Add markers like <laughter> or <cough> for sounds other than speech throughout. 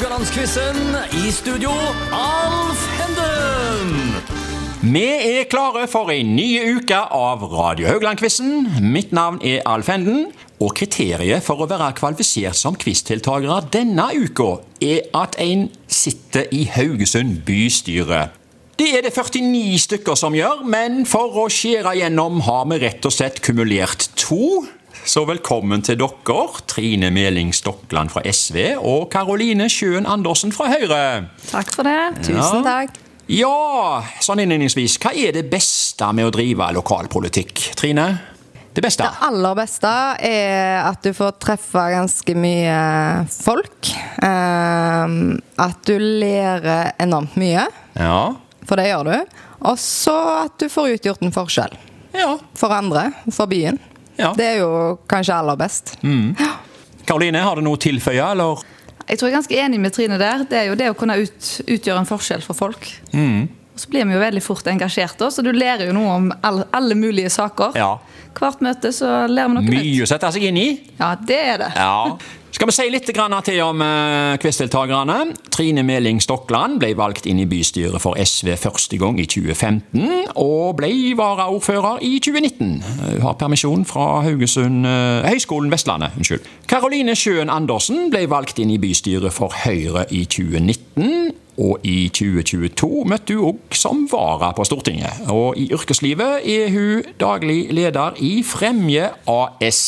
Haugalandsquizen. I studio, Alf Henden. Vi er klare for en ny uke av Radio Haugland-quizen. Mitt navn er Alf Henden. Og kriteriet for å være kvalifisert som quizdeltakere denne uka er at en sitter i Haugesund bystyre. Det er det 49 stykker som gjør, men for å skjære gjennom har vi rett og slett kumulert to. Så velkommen til dere, Trine Meling Stokland fra SV og Karoline Sjøen Andersen fra Høyre. Takk for det. Ja. takk. Ja, sånn innledningsvis, hva er det beste med å drive lokalpolitikk? Trine? Det beste? Det aller beste er at du får treffe ganske mye folk. Ehm, at du lærer enormt mye, Ja. for det gjør du. Og så at du får utgjort en forskjell. Ja. For andre, for byen. Ja. Det er jo kanskje aller best. Karoline, har du noe å tilføye, eller? Jeg tror jeg er ganske enig med Trine der. Det er jo det å kunne ut, utgjøre en forskjell for folk. Mm. Og så blir vi jo veldig fort engasjerte, så du lærer jo noe om alle, alle mulige saker. Ja. Hvert møte så lærer vi noe Mye nytt. å sette seg inn i. Ja, det er det. Ja. <laughs> Skal vi si litt til om uh, quizdeltakerne? Trine Meling Stokland ble valgt inn i bystyret for SV første gang i 2015, og ble varaordfører i 2019. Hun har permisjon fra Haugesund, eh, Høgskolen Vestlandet. unnskyld. Karoline Sjøen Andersen ble valgt inn i bystyret for Høyre i 2019. Og i 2022 møtte hun òg som vara på Stortinget. Og i yrkeslivet er hun daglig leder i Fremje AS.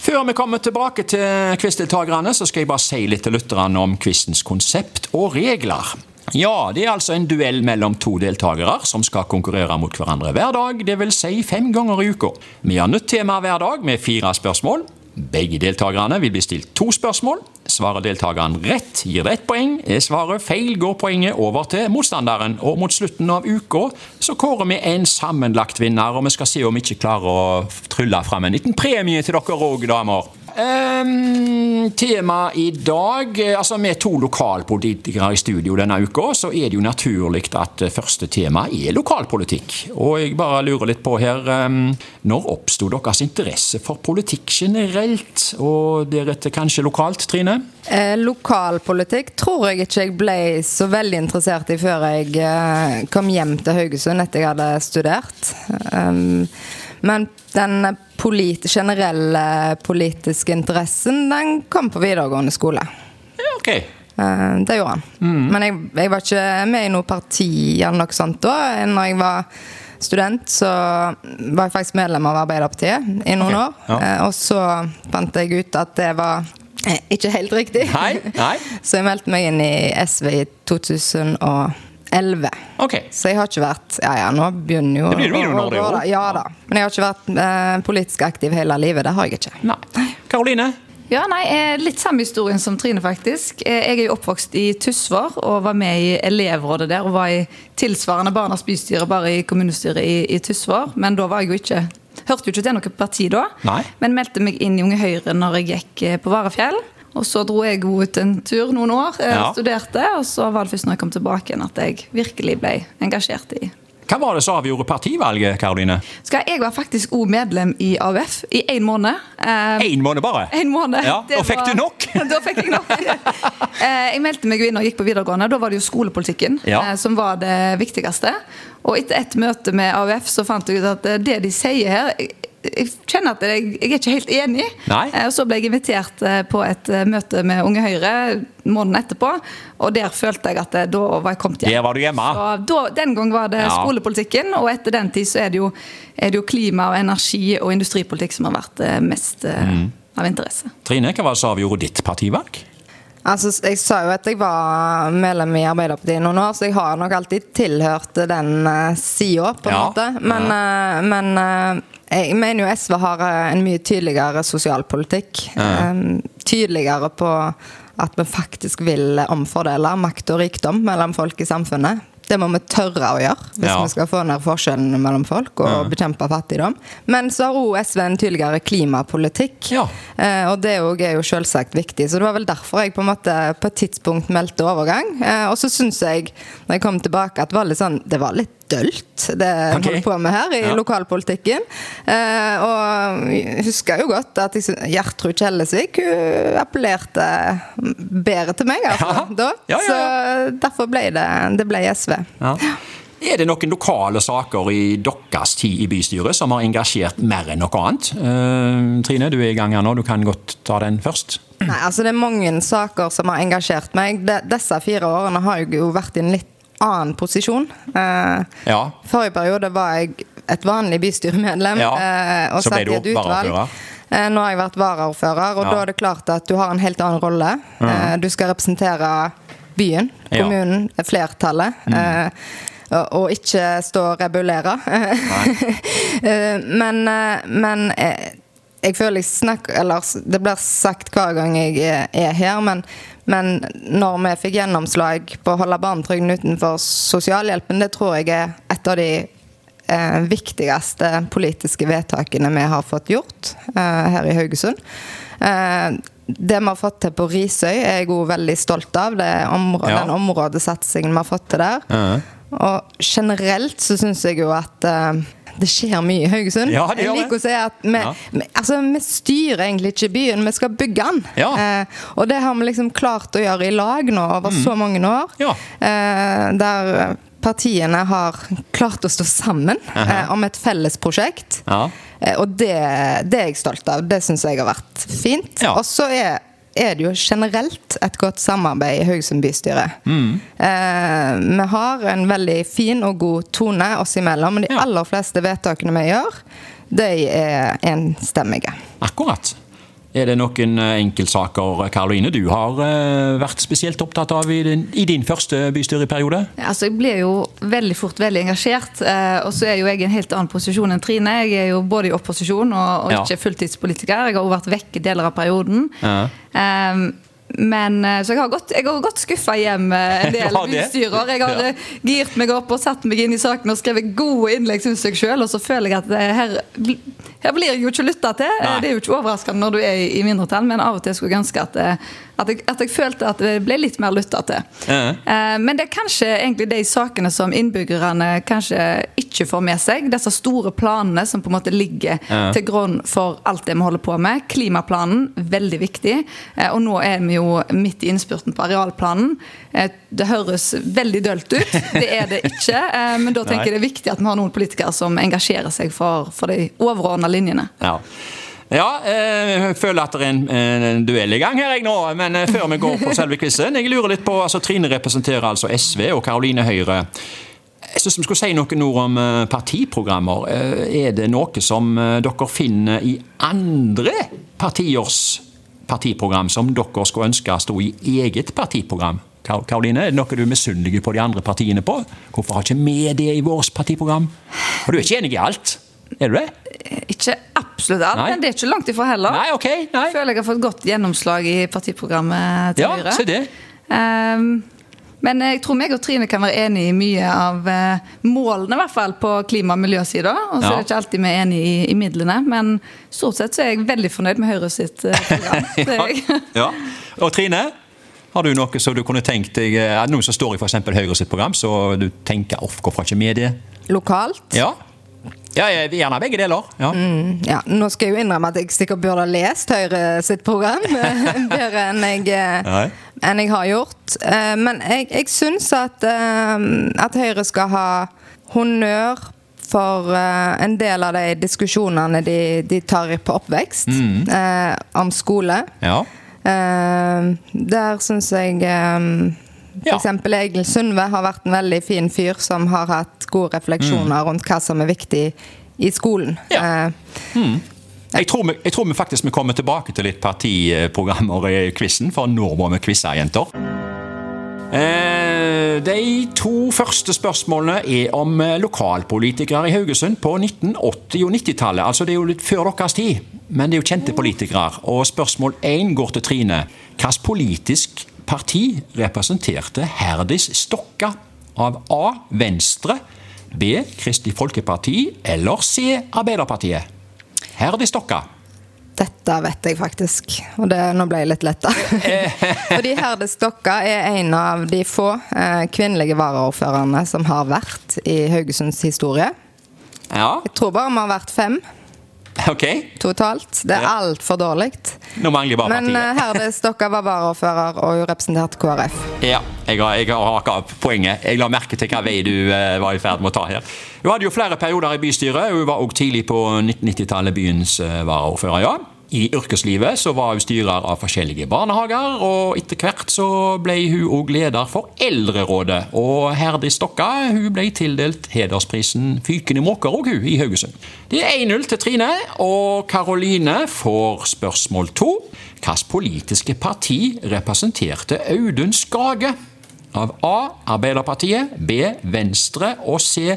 Før vi kommer tilbake til quizdeltakerne, så skal jeg bare si litt til lytterne om quizens konsept og regler. Ja, det er altså en duell mellom to deltakere som skal konkurrere mot hverandre hver dag, dvs. Si fem ganger i uka. Vi har nytt tema hver dag med fire spørsmål. Begge deltakerne vil bli stilt to spørsmål. Svarer deltakeren rett, gir det ett poeng. Er svaret feil, går poenget over til motstanderen. Og mot slutten av uka så kårer vi en sammenlagt vinner, og vi skal se om vi ikke klarer å trylle fram en liten premie til dere òg, damer. Um, tema i dag eh, altså Med to lokalpolitikere i studio denne uka, så er det jo naturlig at eh, første tema er lokalpolitikk. Og jeg bare lurer litt på her um, Når oppsto deres interesse for politikk generelt, og deretter kanskje lokalt, Trine? Eh, lokalpolitikk tror jeg ikke jeg ble så veldig interessert i før jeg eh, kom hjem til Haugesund etter jeg hadde studert. Um, men den polit generelle politiske interessen, den kom på videregående skole. Ja, ok. Eh, det gjorde han. Men jeg, jeg var ikke med i noe parti eller noe sånt da. Når jeg var student, så var jeg faktisk medlem av Arbeiderpartiet i noen okay. år. ja. Eh, og så fant jeg ut at det var eh, ikke helt riktig. Nei, nei. <laughs> Så jeg meldte meg inn i SV i 2011. Ok. Så jeg har ikke vært Ja ja, nå begynner jo Det blir jo når det er år. Ja da. Men jeg har ikke vært eh, politisk aktiv hele livet. Det har jeg ikke. Nei. Karoline? Ja, nei, eh, Litt samme historien som Trine, faktisk. Eh, Jeg er jo oppvokst i Tysvær og var med i elevrådet der. Og var i tilsvarende Barnas bystyre, bare i kommunestyret i, i Tysvær. Men da var jeg jo ikke Hørte jo ikke til noe parti da. Nei. Men meldte meg inn i Unge Høyre når jeg gikk eh, på Varefjell. Og så dro jeg ut en tur noen år, eh, Ja. studerte. Og så var det først når jeg kom tilbake igjen at jeg virkelig ble engasjert i Hva var det som avgjorde partivalget, Karoline? skal Jeg var faktisk òg medlem i AUF i én måned. Eh, Én måned bare? En måned. Ja, Det da fikk du nok. <laughs> da fikk jeg nok. <laughs> Eh, jeg meldte meg inn og gikk på videregående. Da var det jo skolepolitikken Ja. eh, som var det viktigste. Og etter et møte med AUF så fant jeg ut at eh, det de sier her jeg, kjenner at jeg, jeg er ikke helt enig. Nei. Eh, Og så ble jeg invitert eh, på et eh, møte med Unge Høyre måneden etterpå. Og der følte jeg at da var jeg kommet hjem. Der var du hjemme. Så da, den gang var det Ja. skolepolitikken, og etter den tid så er det jo, er det jo klima og energi og industripolitikk som har vært mest Mm. av interesse. Trine, hva var det som avgjorde ditt partivalg? Altså, Jeg sa jo at jeg var medlem i Arbeiderpartiet noen år, så jeg har nok alltid tilhørt den uh, sida, på en Ja, måte. Men, ja. men jeg mener jo SV har eh, en mye tydeligere sosialpolitikk. Ja. tydeligere på at vi faktisk vil omfordele makt og rikdom mellom folk i samfunnet. Det må vi tørre å gjøre hvis Ja. vi skal få ned forskjellene mellom folk og bekjempe fattigdom. Men så har også SV en tydeligere klimapolitikk. Ja. Eh, og det er jo, er jo selvsagt viktig. Så det var vel derfor jeg på en måte på et tidspunkt meldte overgang. Eh, og så syns jeg, når jeg kom tilbake, at det var litt, sånn, det var litt dølt, det jeg okay. holder på med her i Ja. lokalpolitikken. Eh, og jeg husker jo godt at jeg, Gjertrud Kjellesvik hun appellerte bedre til meg altså, Ja. da. Ja, Så derfor ble det, det ble SV. Ja. Er det noen lokale saker i deres tid i bystyret som har engasjert mer enn noe annet? Eh, Trine, du er i gang her nå, du kan godt ta den først. Nei, altså Det er mange saker som har engasjert meg. De, disse fire årene har jeg jo vært i en litt annen posisjon. Eh, Ja. Forrige periode var jeg et vanlig bystyremedlem. Ja, eh, og satt du i et utvalg. Eh, Nå har jeg vært varaordfører, og Ja. da er det klart at du har en helt annen rolle. Eh, du skal representere byen. Mm. kommunen, flertallet. eh, og, ikke stå og rebellere. <laughs> Eh, men eh, men eh, jeg føler jeg snakker Eller det blir sagt hver gang jeg er her, men, men når vi fikk gjennomslag på å holde barnetrygden utenfor sosialhjelpen, det tror jeg er et av de eh, viktigste politiske vedtakene vi har fått gjort eh, her i Haugesund. Eh, det vi har fått til på Risøy, er jeg òg veldig stolt av. Det områ Ja. Den områdesatsingen vi har fått til der. Og generelt så syns jeg jo at eh, det skjer mye i Haugesund. Ja, jeg liker å si at vi, Ja. vi, altså, vi styrer egentlig ikke byen, vi skal bygge den. Ja. Eh, og det har vi liksom klart å gjøre i lag nå over så mange år. Mm. Ja. Eh, der partiene har klart å stå sammen eh, om et felles prosjekt. Ja. Eh, og det, det er jeg stolt av. Det syns jeg har vært fint. Ja. Og så er, er det jo generelt et godt samarbeid i Haugesund bystyre. Mm. Eh, vi har en veldig fin og god tone oss imellom, men de aller fleste vedtakene vi gjør, de er enstemmige. Akkurat. Er det noen eh, enkeltsaker Karoline, du har eh, vært spesielt opptatt av i din, i din første bystyreperiode? Altså, jeg blir jo veldig fort veldig engasjert. Eh, og så er jo jeg i en helt annen posisjon enn Trine. Jeg er jo både i opposisjon og, og ikke fulltidspolitiker. Jeg har også vært vekke deler av perioden. Ja. Eh, men, eh, så jeg har gått, jeg har gått skuffa hjem eh, en <laughs> del bystyrer. Jeg har Ja. eh, girt meg opp og satt meg inn i saken og skrevet gode innlegg, syns jeg sjøl. Og så føler jeg at her, her blir jeg jo ikke lytta til. Nei. Det er jo ikke overraskende når du er i, mindretall, men av og til skulle jeg ønske at, at, jeg, at jeg følte at det ble litt mer lytta til. Ja. Eh, Men det er kanskje egentlig de sakene som innbyggerne kanskje ikke får med seg. Disse store planene som på en måte ligger Ja. til grunn for alt det vi holder på med. Klimaplanen, veldig viktig. Eh, Og nå er vi jo midt i innspurten på arealplanen. Eh, Det høres veldig dølt ut, det er det ikke. <laughs> Men da tenker jeg det er viktig at vi har noen politikere som engasjerer seg for, for de overordna linjene. Ja. Ja, eh, jeg føler at det er en, en duell i gang her jeg nå, men eh, før vi går på selve quizen Jeg lurer litt på, altså Trine representerer altså SV og Karoline Høyre. Jeg synes vi skulle si noen ord om eh, partiprogrammer. Er det noe som dere finner i andre partiers partiprogram som dere skulle ønske sto i eget partiprogram? Karoline, er det noe du er misunnelig på de andre partiene på? Hvorfor har ikke vi det i vårt partiprogram? Og du er ikke enig i alt? Er du det? Ikke absolutt alt, men det er ikke langt ifra heller. Nei, ok. Nei. Føler jeg har fått godt gjennomslag i partiprogrammet til Ja, Høyre. se det. Um, men jeg tror meg og Trine kan være enig i mye av eh, målene, i hvert fall på klima- og miljøsida. Og så Ja. er det ikke alltid vi er enig i, i midlene, men stort sett så er jeg veldig fornøyd med Høyre sitt eh, program. <laughs> Er. Ja. Og Trine, har du noe som du kunne tenkt deg det Noe som står i eksempel Høyre sitt program, så du tenker hvorfor ikke med det? Lokalt. Ja. Ja, jeg vil gjerne ha begge deler. Ja. Ja, nå skal jeg jo innrømme at jeg sikkert burde ha lest Høyre sitt program <laughs> bedre enn jeg, enn jeg har gjort. Eh, Men jeg, jeg syns at, eh, at Høyre skal ha honnør for eh, en del av de diskusjonene de, de tar på oppvekst, eh, om skole. Ja. Eh, der syns jeg eh, Ja. For eksempel Egil Sundve har vært en veldig fin fyr som har hatt gode refleksjoner rundt hva som er viktig i skolen. Ja. Eh, Jeg, tror vi, jeg tror vi faktisk vi kommer tilbake til litt partiprogrammer i quizen, for nå må vi quize, jenter. Eh, de to første spørsmålene er om eh, lokalpolitikere i Haugesund på 1980- og 90-tallet. Altså Det er jo litt før deres tid, men det er jo kjente politikere. Og Spørsmål én går til Trine. Hvilket politisk parti representerte Herdis Stokka? Av A. Venstre, B. Kristelig Folkeparti eller C. Arbeiderpartiet? Herdis Stokka. Dette vet jeg faktisk, og det, nå ble jeg litt letta. <laughs> Fordi Herde Stokka er en av de få eh, kvinnelige varaordførerne som har vært i Haugesunds historie. Ja, Jeg tror bare vi har vært fem ok. totalt. Det er Ja. altfor dårlig. Nå mangler bare Men eh, partiet. Herdes, dere var varaordfører og representerte KrF. Ja, jeg har, jeg har haka poenget. Jeg la merke til hva vei du eh, var i ferd med å ta her. Hun hadde jo flere perioder i bystyret. Hun var også tidlig på 1990-tallet byens eh, varaordfører, ja. I yrkeslivet så var hun styrer av forskjellige barnehager, og etter hvert så ble hun òg leder for Eldrerådet. Og Herdi Stokka hun ble tildelt hedersprisen Fykende måker i Haugesund. Det er 1-0 til Trine, og Karoline får spørsmål to. Hvilket politiske parti representerte Audun Skage? Av A. Arbeiderpartiet, B. Venstre og C.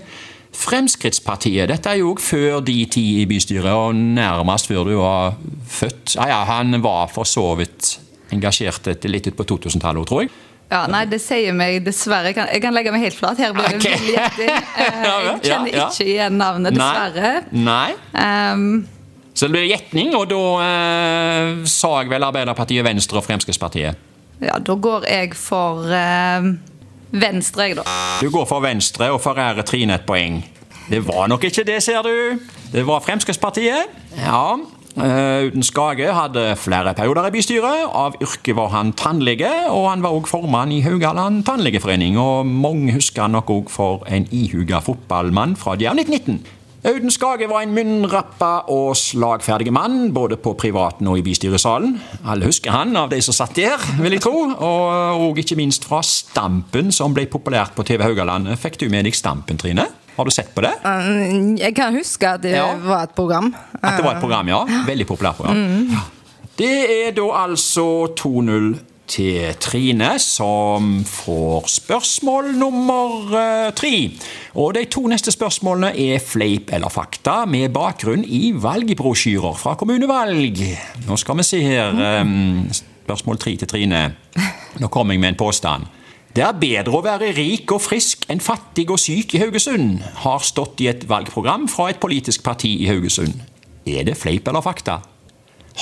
Fremskrittspartiet. Dette er jo før de tid i bystyret, og nærmest før du var født. Ja, ja, han var for så vidt engasjert etter litt ut på 2000-tallet, tror jeg. Ja, nei, det sier meg dessverre. Jeg kan, jeg kan legge meg helt flat. Her blir det okay. vill gjetting. <laughs> Eh, Jeg kjenner ja, ikke igjen navnet, dessverre. Nei. Um, Så det blir gjetning, og da eh, sa jeg vel Arbeiderpartiet, Venstre og Fremskrittspartiet. ja, da går jeg for ehm, Venstre, jeg, da. Du går for Venstre og forærer Trine et poeng. Det var nok ikke det, ser du. Det var Fremskrittspartiet. Ja. eh, Uten Skage hadde flere perioder i bystyret. Av yrke var han tannlege, og han var også formann i Haugaland tannlegeforening. Og mange husker han nok også for en ihuga fotballmann fra de 1919. Audun Skage var en munnrappa og slagferdig mann, både på privaten og i bystyresalen. Alle husker han av de som satt der, vil jeg tro. Og, og ikke minst fra Stampen, som ble populært på TV Haugaland. Fikk du med deg Stampen, Trine? Har du sett på det? Mm, Jeg kan huske at det Ja. var et program. At det var et program, ja. Veldig populært program. Mm. Det er da altså 2-0 til Trine, som får spørsmål nummer eh, tre. Og de to neste spørsmålene er fleip eller fakta, med bakgrunn i valgbrosjyrer fra kommunevalg. Nå skal vi se her. eh, Spørsmål tre til Trine. Nå kommer jeg med en påstand. Det er bedre å være rik og frisk enn fattig og syk i Haugesund, har stått i et valgprogram fra et politisk parti i Haugesund. Er det fleip eller fakta?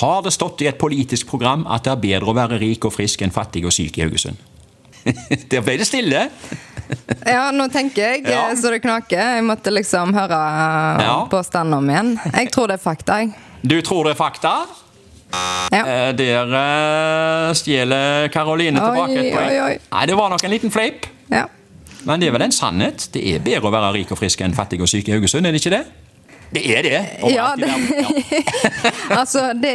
Har det stått i et politisk program at det er bedre å være rik og frisk enn fattig og syk i Haugesund? <laughs> Der ble det stille. Ja, nå tenker jeg Ja. eh, så det knaker. Jeg måtte liksom høre eh, Ja. påstanden om igjen. Jeg tror det er fakta, jeg. Du tror det er fakta? Ja. Eh, Der eh, stjeler Karoline tilbake et poeng. Nei, det var nok en liten fleip. ja. Men det er vel en sannhet. Det er bedre å være rik og frisk enn fattig og syk i Haugesund, er det ikke det? Det er det. Ja, det. Ja. <laughs> altså, det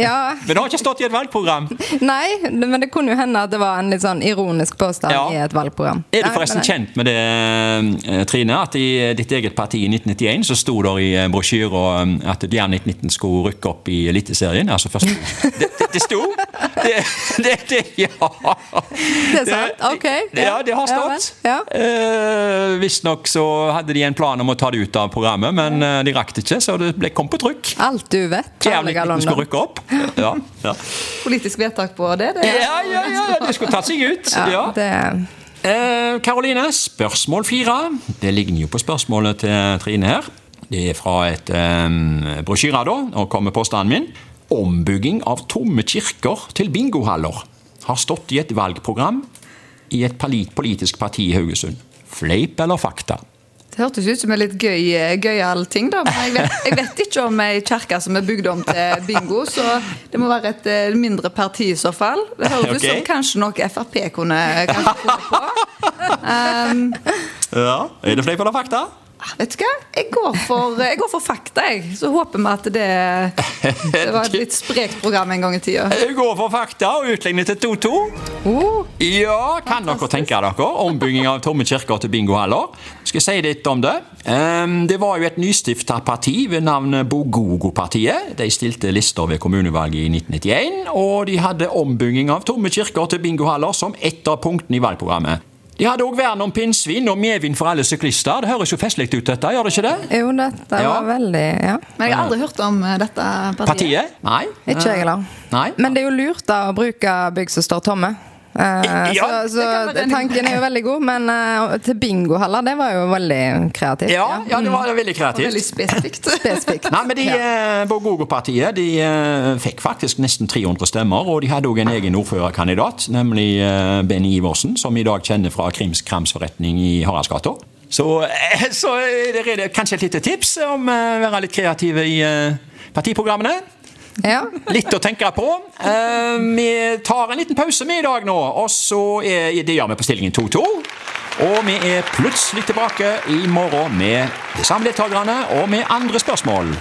Ja. Men det har ikke stått i et valgprogram. Nei, men det kunne jo hende at det var en litt sånn ironisk påstand Ja. i et valgprogram. Er du Nei, forresten men- kjent med det, eh, Trine, at i ditt eget parti i 1991 så sto det i brosjyra at Jern 1919 skulle rykke opp i Eliteserien? Altså først <laughs> Det, det, det sto! Det, det, det, ja. Det er sant? Ok. Ja, det har Ja stått. Ja. Eh, Visstnok så hadde de en plan om å ta det ut av programmet, men eh, de rakk det ikke, så det ble, kom på trykk. Alt du vet. Karl 1919 skulle London. rykke opp. Ja, ja. Politisk vedtak på det. det ja, ja, ja, det skulle tatt seg ut. Ja, Ja. det, Eh, Karoline, spørsmål fire. Det ligner jo på spørsmålet til Trine her. Det er fra et eh, brosjyre, da, og kommer påstanden min. Ombygging av tomme kirker til bingohaller har stått i et valgprogram i et politisk parti i Haugesund. Fleip eller fakta? Det hørtes ut som en litt gøy, gøyal ting, da. Men jeg vet, jeg vet ikke om ei kirke som er bygd om til bingo, så det må være et eh, mindre parti i så fall. Det høres ut som kanskje noe Frp kunne funnet på. <laughs> Um, Ja. Er det fleip eller fakta? Vet du hva? Jeg går for, jeg går for fakta, jeg. Så håper vi at det, det var et litt sprekt program en gang i tida. Jeg går for fakta og utligner til 2-2. Oh, Ja, kan dere tenke dere ombygging av tomme kirker til bingohaller? Skal jeg si litt om det? Ehm, Det var jo et nystifta parti ved navn Bogogo-partiet. De stilte lister ved kommunevalget i 1991, og de hadde ombygging av tomme kirker til bingohaller som ett av punktene i valgprogrammet. De hadde òg vern om pinnsvin og medvind for alle syklister. Det høres jo festlig ut, dette, gjør det ikke det? jo, dette Ja. var veldig Ja. Men jeg har aldri hørt om eh, dette partiet. Partiet? Nei. Ikke jeg heller. Men det er jo lurt da å bruke bygg som står tomme. Eh, Ja, så så tanken er jo veldig god, men uh, til bingohaller, det var jo veldig kreativt. Ja, ja, det var veldig Veldig kreativt. spesifikt. <laughs> Spesifikt. Nei, men de, Ja. eh, Bogogo-partiet de uh, fikk faktisk nesten 300 stemmer, og de hadde òg en egen ordførerkandidat, nemlig eh, Benny Iversen, som i dag kjenner fra Krims kramsforretning i Haraldsgata. Så, eh, så er det kanskje et lite tips om å være litt kreative i eh, partiprogrammene. Ja. Litt å tenke på. Eh, vi tar en liten pause med i dag nå, og så er det gjør vi på stillingen 2-2. Og vi er plutselig tilbake i morgen med de samme deltakerne og med andre spørsmål.